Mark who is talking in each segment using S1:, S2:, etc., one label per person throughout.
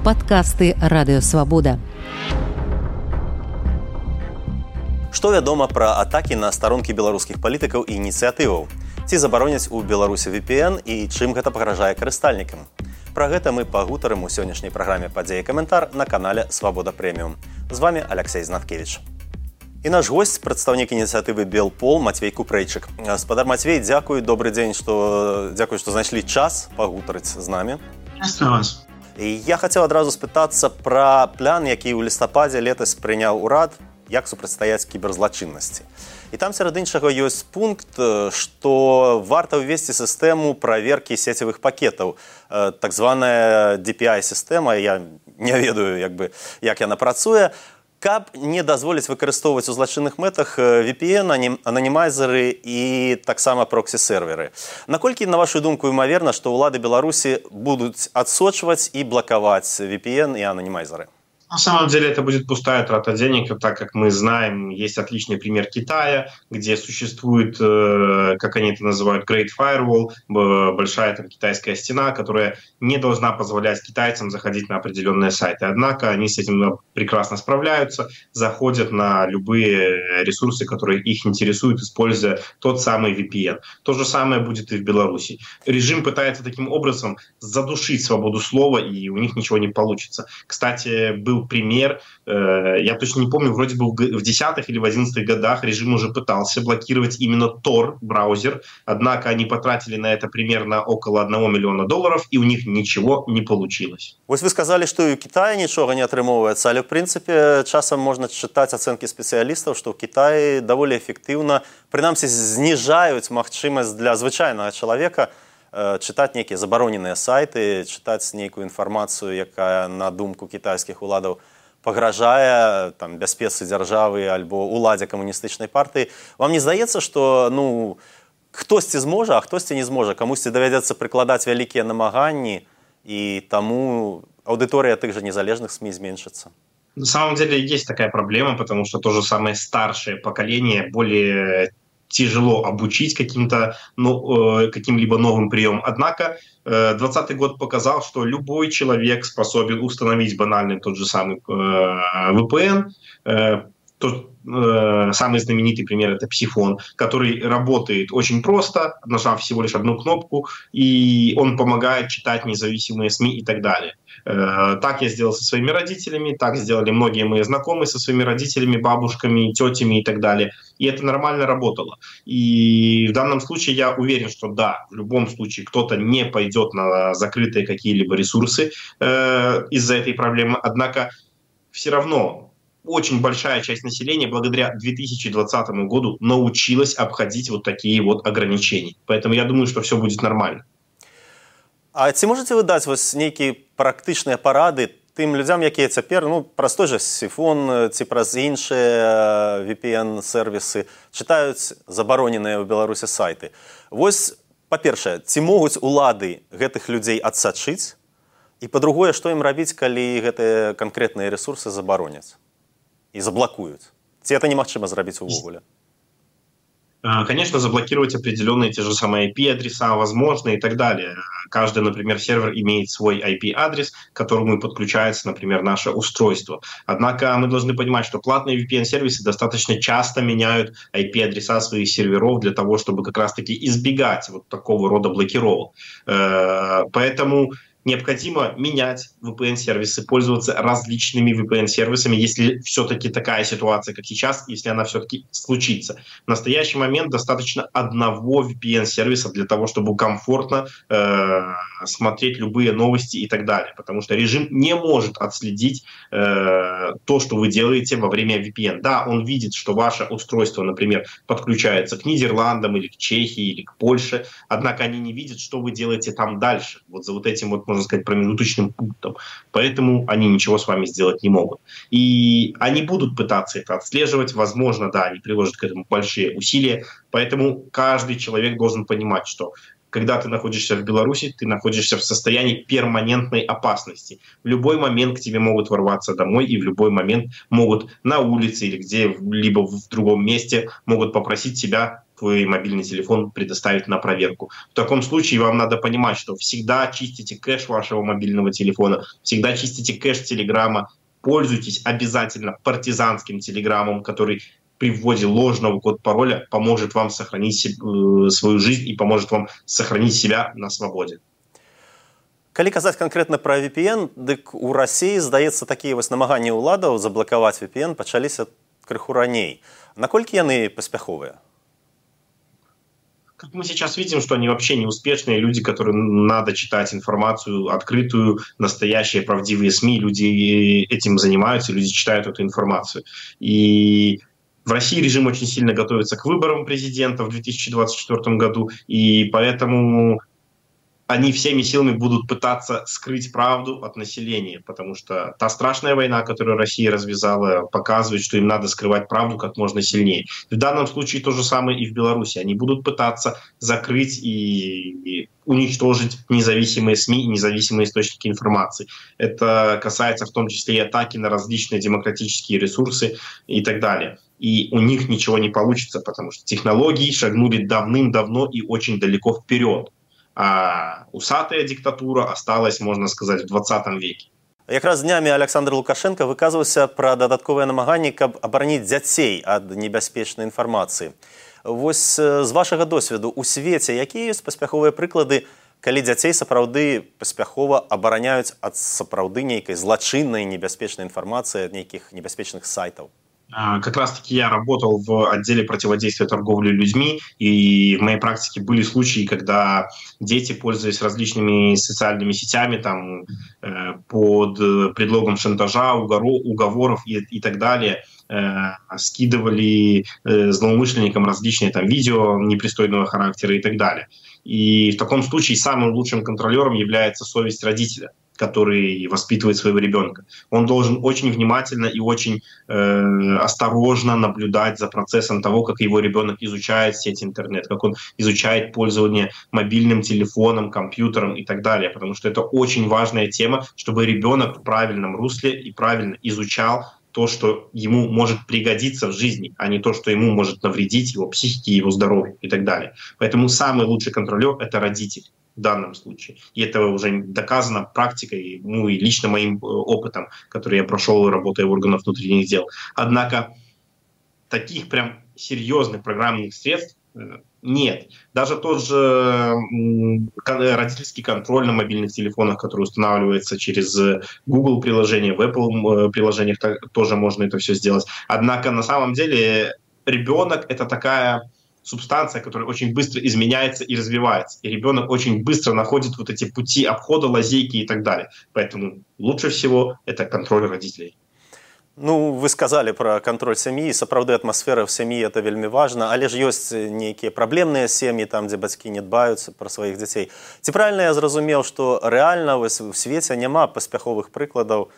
S1: Падкасты радыёвабода.
S2: Што вядома пра атакі на старонкі беларускіх палітыкаў і ініцыятываў? Ці забароняць у Беларусі VPN і чым гэта пагражае карыстальнікам? Пра гэта мы пагутарым у сённяшняй праграме падзеі каментар на канале Свабода прэміум. З вами Алексей Знаткевич. І наш гость прадстаўнік ініцыятывы Белпол Мацвей Купрэйчык. Спадар Мацвей, дзякую, добры дзень, што дзякую, што знайшлі час пагутарыць з намі.
S3: вас.
S2: І я хацеў адразу спытацца пра плян, які ў лістападзе летась прыняў урад як супрацьстаяць кіберзлачыннасці. І там сярод іншага ёсць пункт, што варта ўвесці сістэму праверкі сецевых пакетаў. Так званая DPI-сістэма, я не ведаю, як, бы, як яна працуе, каб не дазволіць выкарыстоўваць у злачынных мэтах VPN, ананімайзеры і таксама проксі-серверы. Наколькі, на вашу думку, імаверна, што ўлады Беларусі будуць адсочваць і блакаваць VPN і ананімайзеры?
S3: На самом деле это будет пустая трата денег, так как мы знаем, есть отличный пример Китая, где существует, э, как они это называют, Great Firewall, большая там китайская стена, которая не должна позволять китайцам заходить на определенные сайты. Однако они с этим прекрасно справляются, заходят на любые ресурсы, которые их интересуют, используя тот самый VPN. То же самое будет и в Беларуси. Режим пытается таким образом задушить свободу слова, и у них ничего не получится. Кстати, был был пример, э, я точно не помню, вроде бы в 10-х или в 11-х годах режим уже пытался блокировать именно Tor браузер, однако они потратили на это примерно около 1 миллиона долларов, и у них ничего не получилось.
S2: Вот вы сказали, что и у Китая ничего не атрымоўваецца, але в принципе часам можно читать оценки специалистов, что в Китае довольно эффективно, прынамсі знижаюць магчымасць для звычайнага человека чытаць нейкія забароненыя сайты чытаць нейкую інфармацыю якая на думку кітайскіх уладаў пагражае там бяспецы дзяржавы альбо уладзе камуністычнай партыі вам не здаецца што ну хтосьці зможа хтосьці не зможа камусьці давядзецца прыкладаць вялікія намаганні і таму аўдыторыя тых жа незалежных сМ зменшыцца?
S3: На самом деле есть такая проблема, потому что то же самое старшее поколение более тяжело обучить каким-то ну, каким-либо новым приемом. Однако 2020 э, год показал, что любой человек способен установить банальный тот же самый э, VPN, тот, э, самый знаменитый пример это псифон, который работает очень просто, нажав всего лишь одну кнопку, и он помогает читать независимые СМИ и так далее. Э, так я сделал со своими родителями, так сделали многие мои знакомые со своими родителями, бабушками, тетями и так далее. И это нормально работало. И в данном случае я уверен, что да, в любом случае кто-то не пойдет на закрытые какие-либо ресурсы э, из-за этой проблемы. Однако все равно очень большая часть населения благодаря 2020 году научилась обходить вот такие вот ограничения. Поэтому я думаю, что все будет нормально.
S2: А ці можете вы даць вось нейкія практычныя парады тым людзям якія цяпер ну праз той жа сифон ці праз іншыя VPN сервісы чытаюць забароненыя ў беларусе сайты Вось па-першае ці могуць улады гэтых людзей адсачыць і па-другое што ім рабіць калі гэтыя канкрэтныя ресурсы забароняць и заблокуют. Ці это немагчыма зрабіць увогуле.
S3: Конечно, заблокировать определенные те же самые IP-адреса возможно и так далее. Каждый, например, сервер имеет свой IP-адрес, к которому подключается, например, наше устройство. Однако мы должны понимать, что платные VPN-сервисы достаточно часто меняют IP-адреса своих серверов для того, чтобы как раз-таки избегать вот такого рода блокировок. Э, поэтому необходимо менять VPN-сервисы, пользоваться различными VPN-сервисами, если все-таки такая ситуация, как сейчас, если она все-таки случится. В настоящий момент достаточно одного VPN-сервиса для того, чтобы комфортно э, смотреть любые новости и так далее, потому что режим не может отследить э, то, что вы делаете во время VPN. Да, он видит, что ваше устройство, например, подключается к Нидерландам или к Чехии или к Польше, однако они не видят, что вы делаете там дальше, вот за вот этим вот можно сказать, промежуточным пунктом. Поэтому они ничего с вами сделать не могут. И они будут пытаться это отслеживать. Возможно, да, они приложат к этому большие усилия. Поэтому каждый человек должен понимать, что когда ты находишься в Беларуси, ты находишься в состоянии перманентной опасности. В любой момент к тебе могут ворваться домой, и в любой момент могут на улице или где-либо в другом месте могут попросить тебя твой мобильный телефон предоставить на проверку. В таком случае вам надо понимать, что всегда чистите кэш вашего мобильного телефона, всегда чистите кэш Телеграма, пользуйтесь обязательно партизанским Телеграмом, который при вводе ложного код пароля поможет вам сохранить э, свою жизнь и поможет вам сохранить себя на свободе.
S2: Калі казаць конкретно про VPN, дык у России, здаецца, такія вось намаганні ўладаў заблакаваць VPN пачаліся крыху раней. Наколькі яны паспяховыя?
S3: Как мы сейчас видим, что они вообще неуспешные люди, которым надо читать информацию открытую, настоящие правдивые СМИ, люди этим занимаются, люди читают эту информацию. И в России режим очень сильно готовится к выборам президента в 2024 году, и поэтому они всеми силами будут пытаться скрыть правду от населения, потому что та страшная война, которую Россия развязала, показывает, что им надо скрывать правду как можно сильнее. В данном случае то же самое и в Беларуси. Они будут пытаться закрыть и, и уничтожить независимые СМИ и независимые источники информации. Это касается в том числе и атаки на различные демократические ресурсы и так далее. И у них ничего не получится, потому что технологии шагнули давным-давно и очень далеко вперед а усатая диктатура осталась, можно сказать, в 20 веке.
S2: Якраз днямі Александр Лукашенко выказваўся пра дадатковыя намаганні, каб абараніць дзяцей ад небяспечнай інфармацыі. Вось з вашага досведу у свеце якія ёсць паспяховыя прыклады, калі дзяцей сапраўды паспяхова абараняюць ад сапраўды нейкай злачыннай небяспечнай інфармацыі ад нейкіх небяспечных сайтаў.
S3: А, как раз-таки я работал в отделе противодействия торговли людьми, и в моей практике были случаи, когда дети, пользуясь различными социальными сетями, там, э, под предлогом шантажа, уговоров и, и так далее, э, скидывали э, злоумышленникам различные там видео непристойного характера и так далее. И в таком случае самым лучшим контролером является совесть родителя который воспитывает своего ребенка. Он должен очень внимательно и очень э, осторожно наблюдать за процессом того, как его ребенок изучает сеть интернет, как он изучает пользование мобильным телефоном, компьютером и так далее. Потому что это очень важная тема, чтобы ребенок в правильном русле и правильно изучал то, что ему может пригодиться в жизни, а не то, что ему может навредить его психике, его здоровью и так далее. Поэтому самый лучший контролер – это родитель в данном случае. И это уже доказано практикой, ну и лично моим э, опытом, который я прошел, работая в органах внутренних дел. Однако таких прям серьезных программных средств нет. Даже тот же родительский контроль на мобильных телефонах, который устанавливается через Google приложение, в Apple э, приложениях тоже можно это все сделать. Однако на самом деле ребенок это такая субстанция, которая очень быстро изменяется и развивается. И ребенок очень быстро находит вот эти пути обхода, лазейки и так далее. Поэтому лучше всего это контроль родителей.
S2: Ну вы сказали про контроль сям'і сапраўды атмасфера в сям'і это вельмі важна але ж ёсць нейкія праблемныя сем'і там дзе бацькі не дбаюцца пра сваіх дзяцей ці правильно я зразумеў што рэальна у свеце няма паспяховых прыкладаў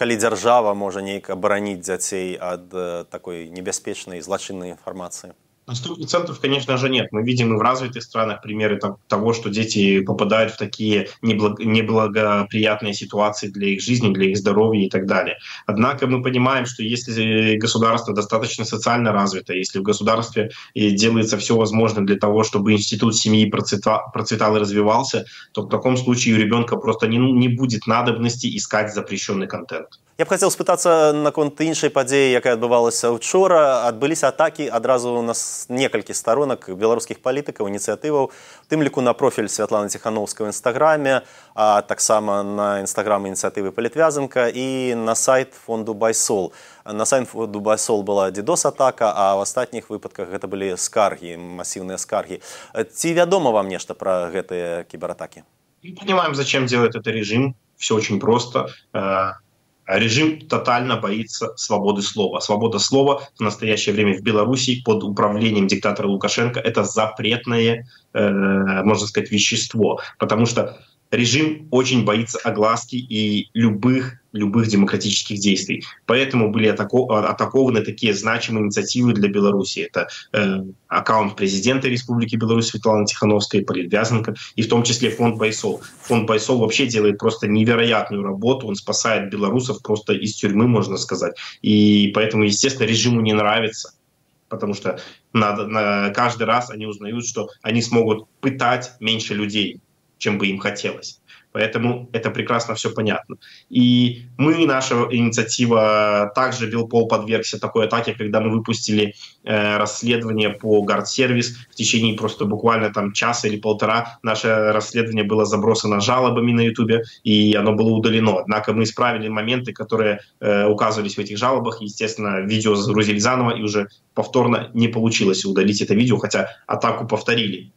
S2: калі дзяржава можа нейк абараніць дзяцей ад такой небяспечнай злачыннай інфармацыі
S3: На 100% конечно же нет. Мы видим и в развитых странах примеры того, что дети попадают в такие неблагоприятные ситуации для их жизни, для их здоровья и так далее. Однако мы понимаем, что если государство достаточно социально развито, если в государстве делается все возможное для того, чтобы институт семьи процветал, и развивался, то в таком случае у ребенка просто не будет надобности искать запрещенный контент.
S2: Я б хацеў спытацца наконт іншай падзеі, якая адбывалася учора. адбыліся атакі адразу у нас некалькі старонак беларускіх палітыкаў, ініцыятываў, тым ліку на профіль Святланы Ціханоўскай ў інстаграме, а таксама на інстаграм ініцыятывы Палітвязынка і на сайт фонду BYSOL. На сайт фонду BYSOL была DDoS атака, а ў астатніх выпадках гэта былі скаргі, масіўныя скаргі. Ці вядома вам нешта пра гэтыя кібератакі?
S3: Мы понимаем, зачем делает это режим. Все очень просто э, режим тотально боится свободы слова. Свобода слова в настоящее время в Беларуси под управлением диктатора Лукашенко это запретное, э, можно сказать, вещество, потому что режим очень боится огласки и любых любых демократических действий. Поэтому были атакованы такие значимые инициативы для Беларуси. Это э, аккаунт президента Республики Беларусь Светланы Тихановской, Политвязанка, и в том числе фонд Байсол. Фонд Байсол вообще делает просто невероятную работу, он спасает белорусов просто из тюрьмы, можно сказать. И поэтому, естественно, режиму не нравится потому что надо, на, каждый раз они узнают, что они смогут пытать меньше людей, чем бы им хотелось. Поэтому это прекрасно все понятно. И мы, наша инициатива, также Билпол подвергся такой атаке, когда мы выпустили э, расследование по гард-сервис. В течение просто буквально там часа или полтора наше расследование было забросано жалобами на Ютубе, и оно было удалено. Однако мы исправили моменты, которые э, указывались в этих жалобах. Естественно, видео загрузили заново, и уже повторно не получилось удалить это видео, хотя атаку повторили.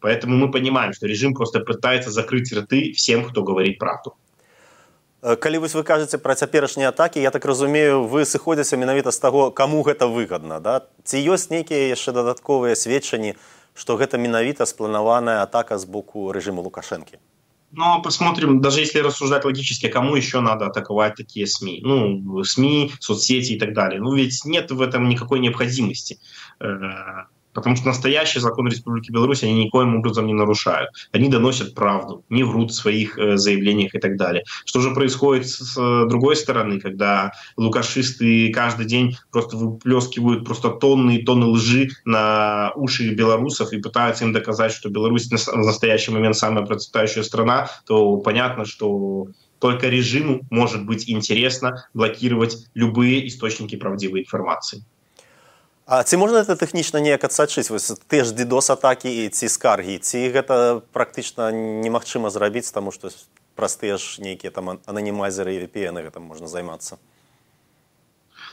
S3: Поэтому мы понимаем, что режим просто пытается закрыть рты всем, кто говорит правду.
S2: Э, калі вось вы кажаце пра цяперашнія атакі я так разумею вы сыходзіце менавіта з таго каму гэта выгадна да ці ёсць нейкія яшчэ дадатковыя сведчанні што гэта менавіта спланаваная атака з боку рэжыму лукашэнкі
S3: но посмотрим, даже если рассуждать логически, кому еще надо атаковать такие СМИ? Ну, СМИ, соцсети и так далее. Ну, ведь нет в этом никакой необходимости. Потому что настоящий закон Республики Беларусь они никоим образом не нарушают. Они доносят правду, не врут в своих э, заявлениях и так далее. Что же происходит с э, другой стороны, когда лукашисты каждый день просто выплескивают просто тонны и тонны лжи на уши белорусов и пытаются им доказать, что Беларусь в настоящий момент самая процветающая страна, то понятно, что только режиму может быть интересно блокировать любые источники правдивой информации.
S2: А ці можна гэта тэхнічна неяк адсачыць вось ты ж ддос атакі і ці скаргі ці гэта практычна немагчыма зрабіць таму што праз тыя ж нейкія там ананімайзеры і VPN гэтым можна займацца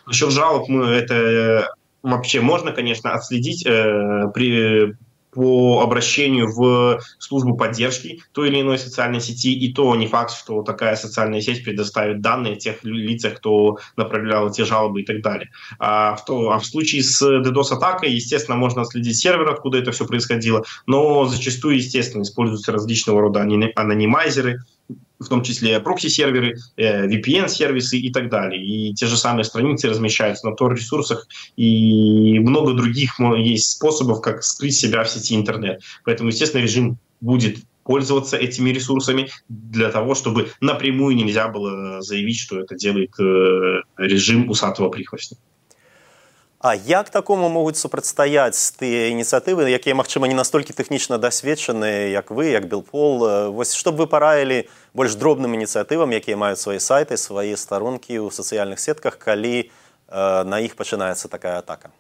S3: насчет жалоб мы это вообще можно конечно отследить э, при по обращению в службу поддержки той или иной социальной сети, и то не факт, что такая социальная сеть предоставит данные тех лицах, кто направлял эти жалобы и так далее. А в, то, а в случае с DDoS-атакой, естественно, можно отследить сервер, откуда это все происходило, но зачастую, естественно, используются различного рода анонимайзеры, в том числе прокси-серверы, э, VPN-сервисы и так далее. И те же самые страницы размещаются на Tor-ресурсах, и много других есть способов, как скрыть себя в сети интернет. Поэтому, естественно, режим будет пользоваться этими ресурсами для того, чтобы напрямую нельзя было заявить, что это делает э, режим усатого прихвостня.
S2: А як такому могуць супрацьстаяць тыя ініцыятывы, якія, магчыма, не настолькі тэхнічна дасведчаныя, як вы, як Білпол. Вось што б вы параілі больш дробным ініцыятывам, якія маюць свае сайты, свае старонкі ў сацыяльных сетках, калі э, на іх пачынаецца такая атака?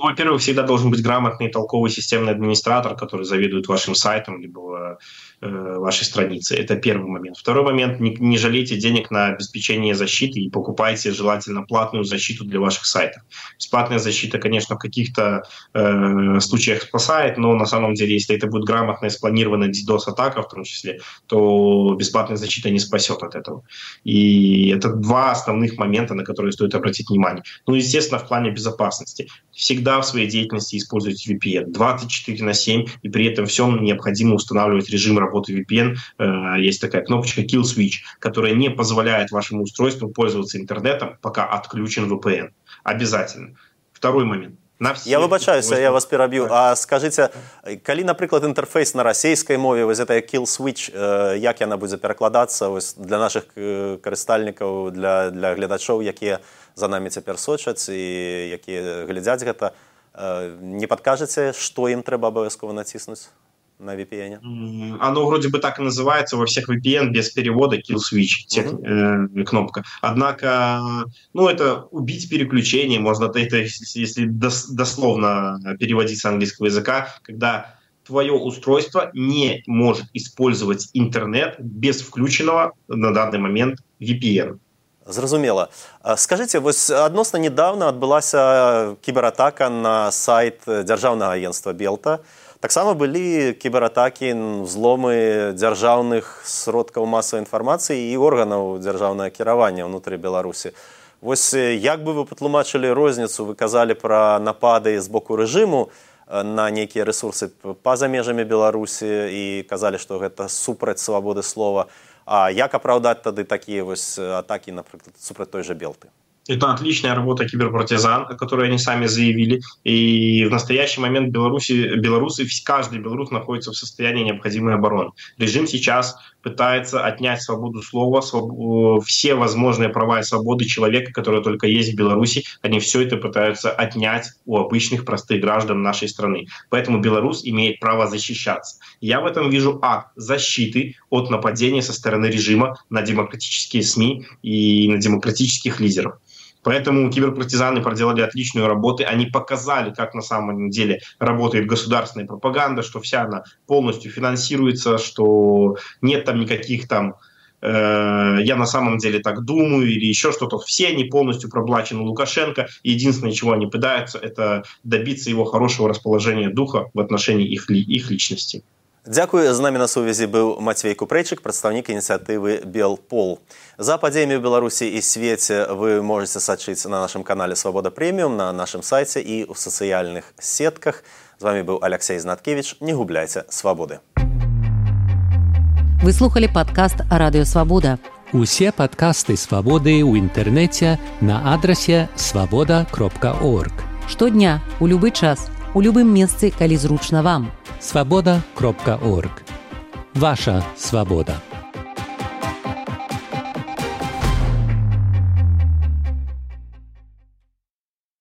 S3: Ну, во-первых, всегда должен быть грамотный, толковый системный администратор, который заведует вашим сайтом, либо Э, вашей страницы. Это первый момент. Второй момент. Не, не жалейте денег на обеспечение защиты и покупайте желательно платную защиту для ваших сайтов. Бесплатная защита, конечно, в каких-то э, случаях спасает, но на самом деле, если это будет грамотно и спланирована DDoS-атака в том числе, то бесплатная защита не спасет от этого. И это два основных момента, на которые стоит обратить внимание. Ну, естественно, в плане безопасности. Всегда в своей деятельности используйте VPN 24 на 7, и при этом всем необходимо устанавливать режим работы работы VPN э, есть такая кнопочка Kill Switch, которая не позволяет вашему устройству пользоваться интернетом, пока отключен VPN. Обязательно. Второй момент.
S2: На все я выбачаюся я вас пераб'ю а скажите калі напрыклад інтэрфейс на расійскай мове вось это kill switch э, як яна будзе перакладацца? Вось для наших э, карыстальнікаў для для гледачоў якія за нами цяпер сочаць і якія глядзяць гэта не падкажаце што ім трэба абавязкова націснуць на VPN?
S3: Оно вроде бы так и называется во всех VPN без перевода kill switch тех, mm-hmm. э, кнопка. Однако, ну это убить переключение, можно это если дос, дословно переводить с английского языка, когда твое устройство не может использовать интернет без включенного на данный момент VPN.
S2: Зразумела. Скажыце, вось адносна недавно адбылася кібератака на сайт дзяржаўнага агентства Белта. Таксама былі кібератакі зломы дзяржаўных сродкаў масавай інфармацыі і органаў дзяржаўнага кіравання ўнутры беларусі. Вось як бы вы патлумачылі розніцу вы казалі пра напады з боку рэжыму на нейкія рэсурсы па-за межамі беларусі і казалі што гэта супраць свабоды слова. А як апраўдаць тады такія вось атакі напрыклад супраць той жа белты
S3: Это отличная работа киберпартизан, которую они сами заявили. И в настоящий момент Беларуси, белорусы, каждый белорус находится в состоянии необходимой обороны. Режим сейчас пытается отнять свободу слова, своб... все возможные права и свободы человека, которые только есть в Беларуси, они все это пытаются отнять у обычных простых граждан нашей страны. Поэтому белорус имеет право защищаться. Я в этом вижу акт защиты от нападения со стороны режима на демократические СМИ и на демократических лидеров. Поэтому киберпартизаны проделали отличную работу. Они показали, как на самом деле работает государственная пропаганда, что вся она полностью финансируется, что нет там никаких там э, я на самом деле так думаю или еще что-то. Все они полностью проплачены Лукашенко. Единственное, чего они пытаются, это добиться его хорошего расположения духа в отношении их, их личности.
S2: Дзякую з намі на сувязі быў Мацвей Купрэйчык, прадстаўнік ініцыятывы Белпол. За падзеямі ў Беларусі і свеце вы можете сачыць на нашым канале Свабода прэміум на нашым сайце і ў сацыяльных сетках. З вами быў Алексей Знаткевич, не губляйце свабоды.
S1: Вы слухали падкаст радыёвабода.
S4: Усе падкасты свабоды ў інтэрнэце на адрасе свабода кропка орг.
S1: Штодня у любы час у любым месцы, калі зручна вам.
S4: Свабода орг. Ваша свабода.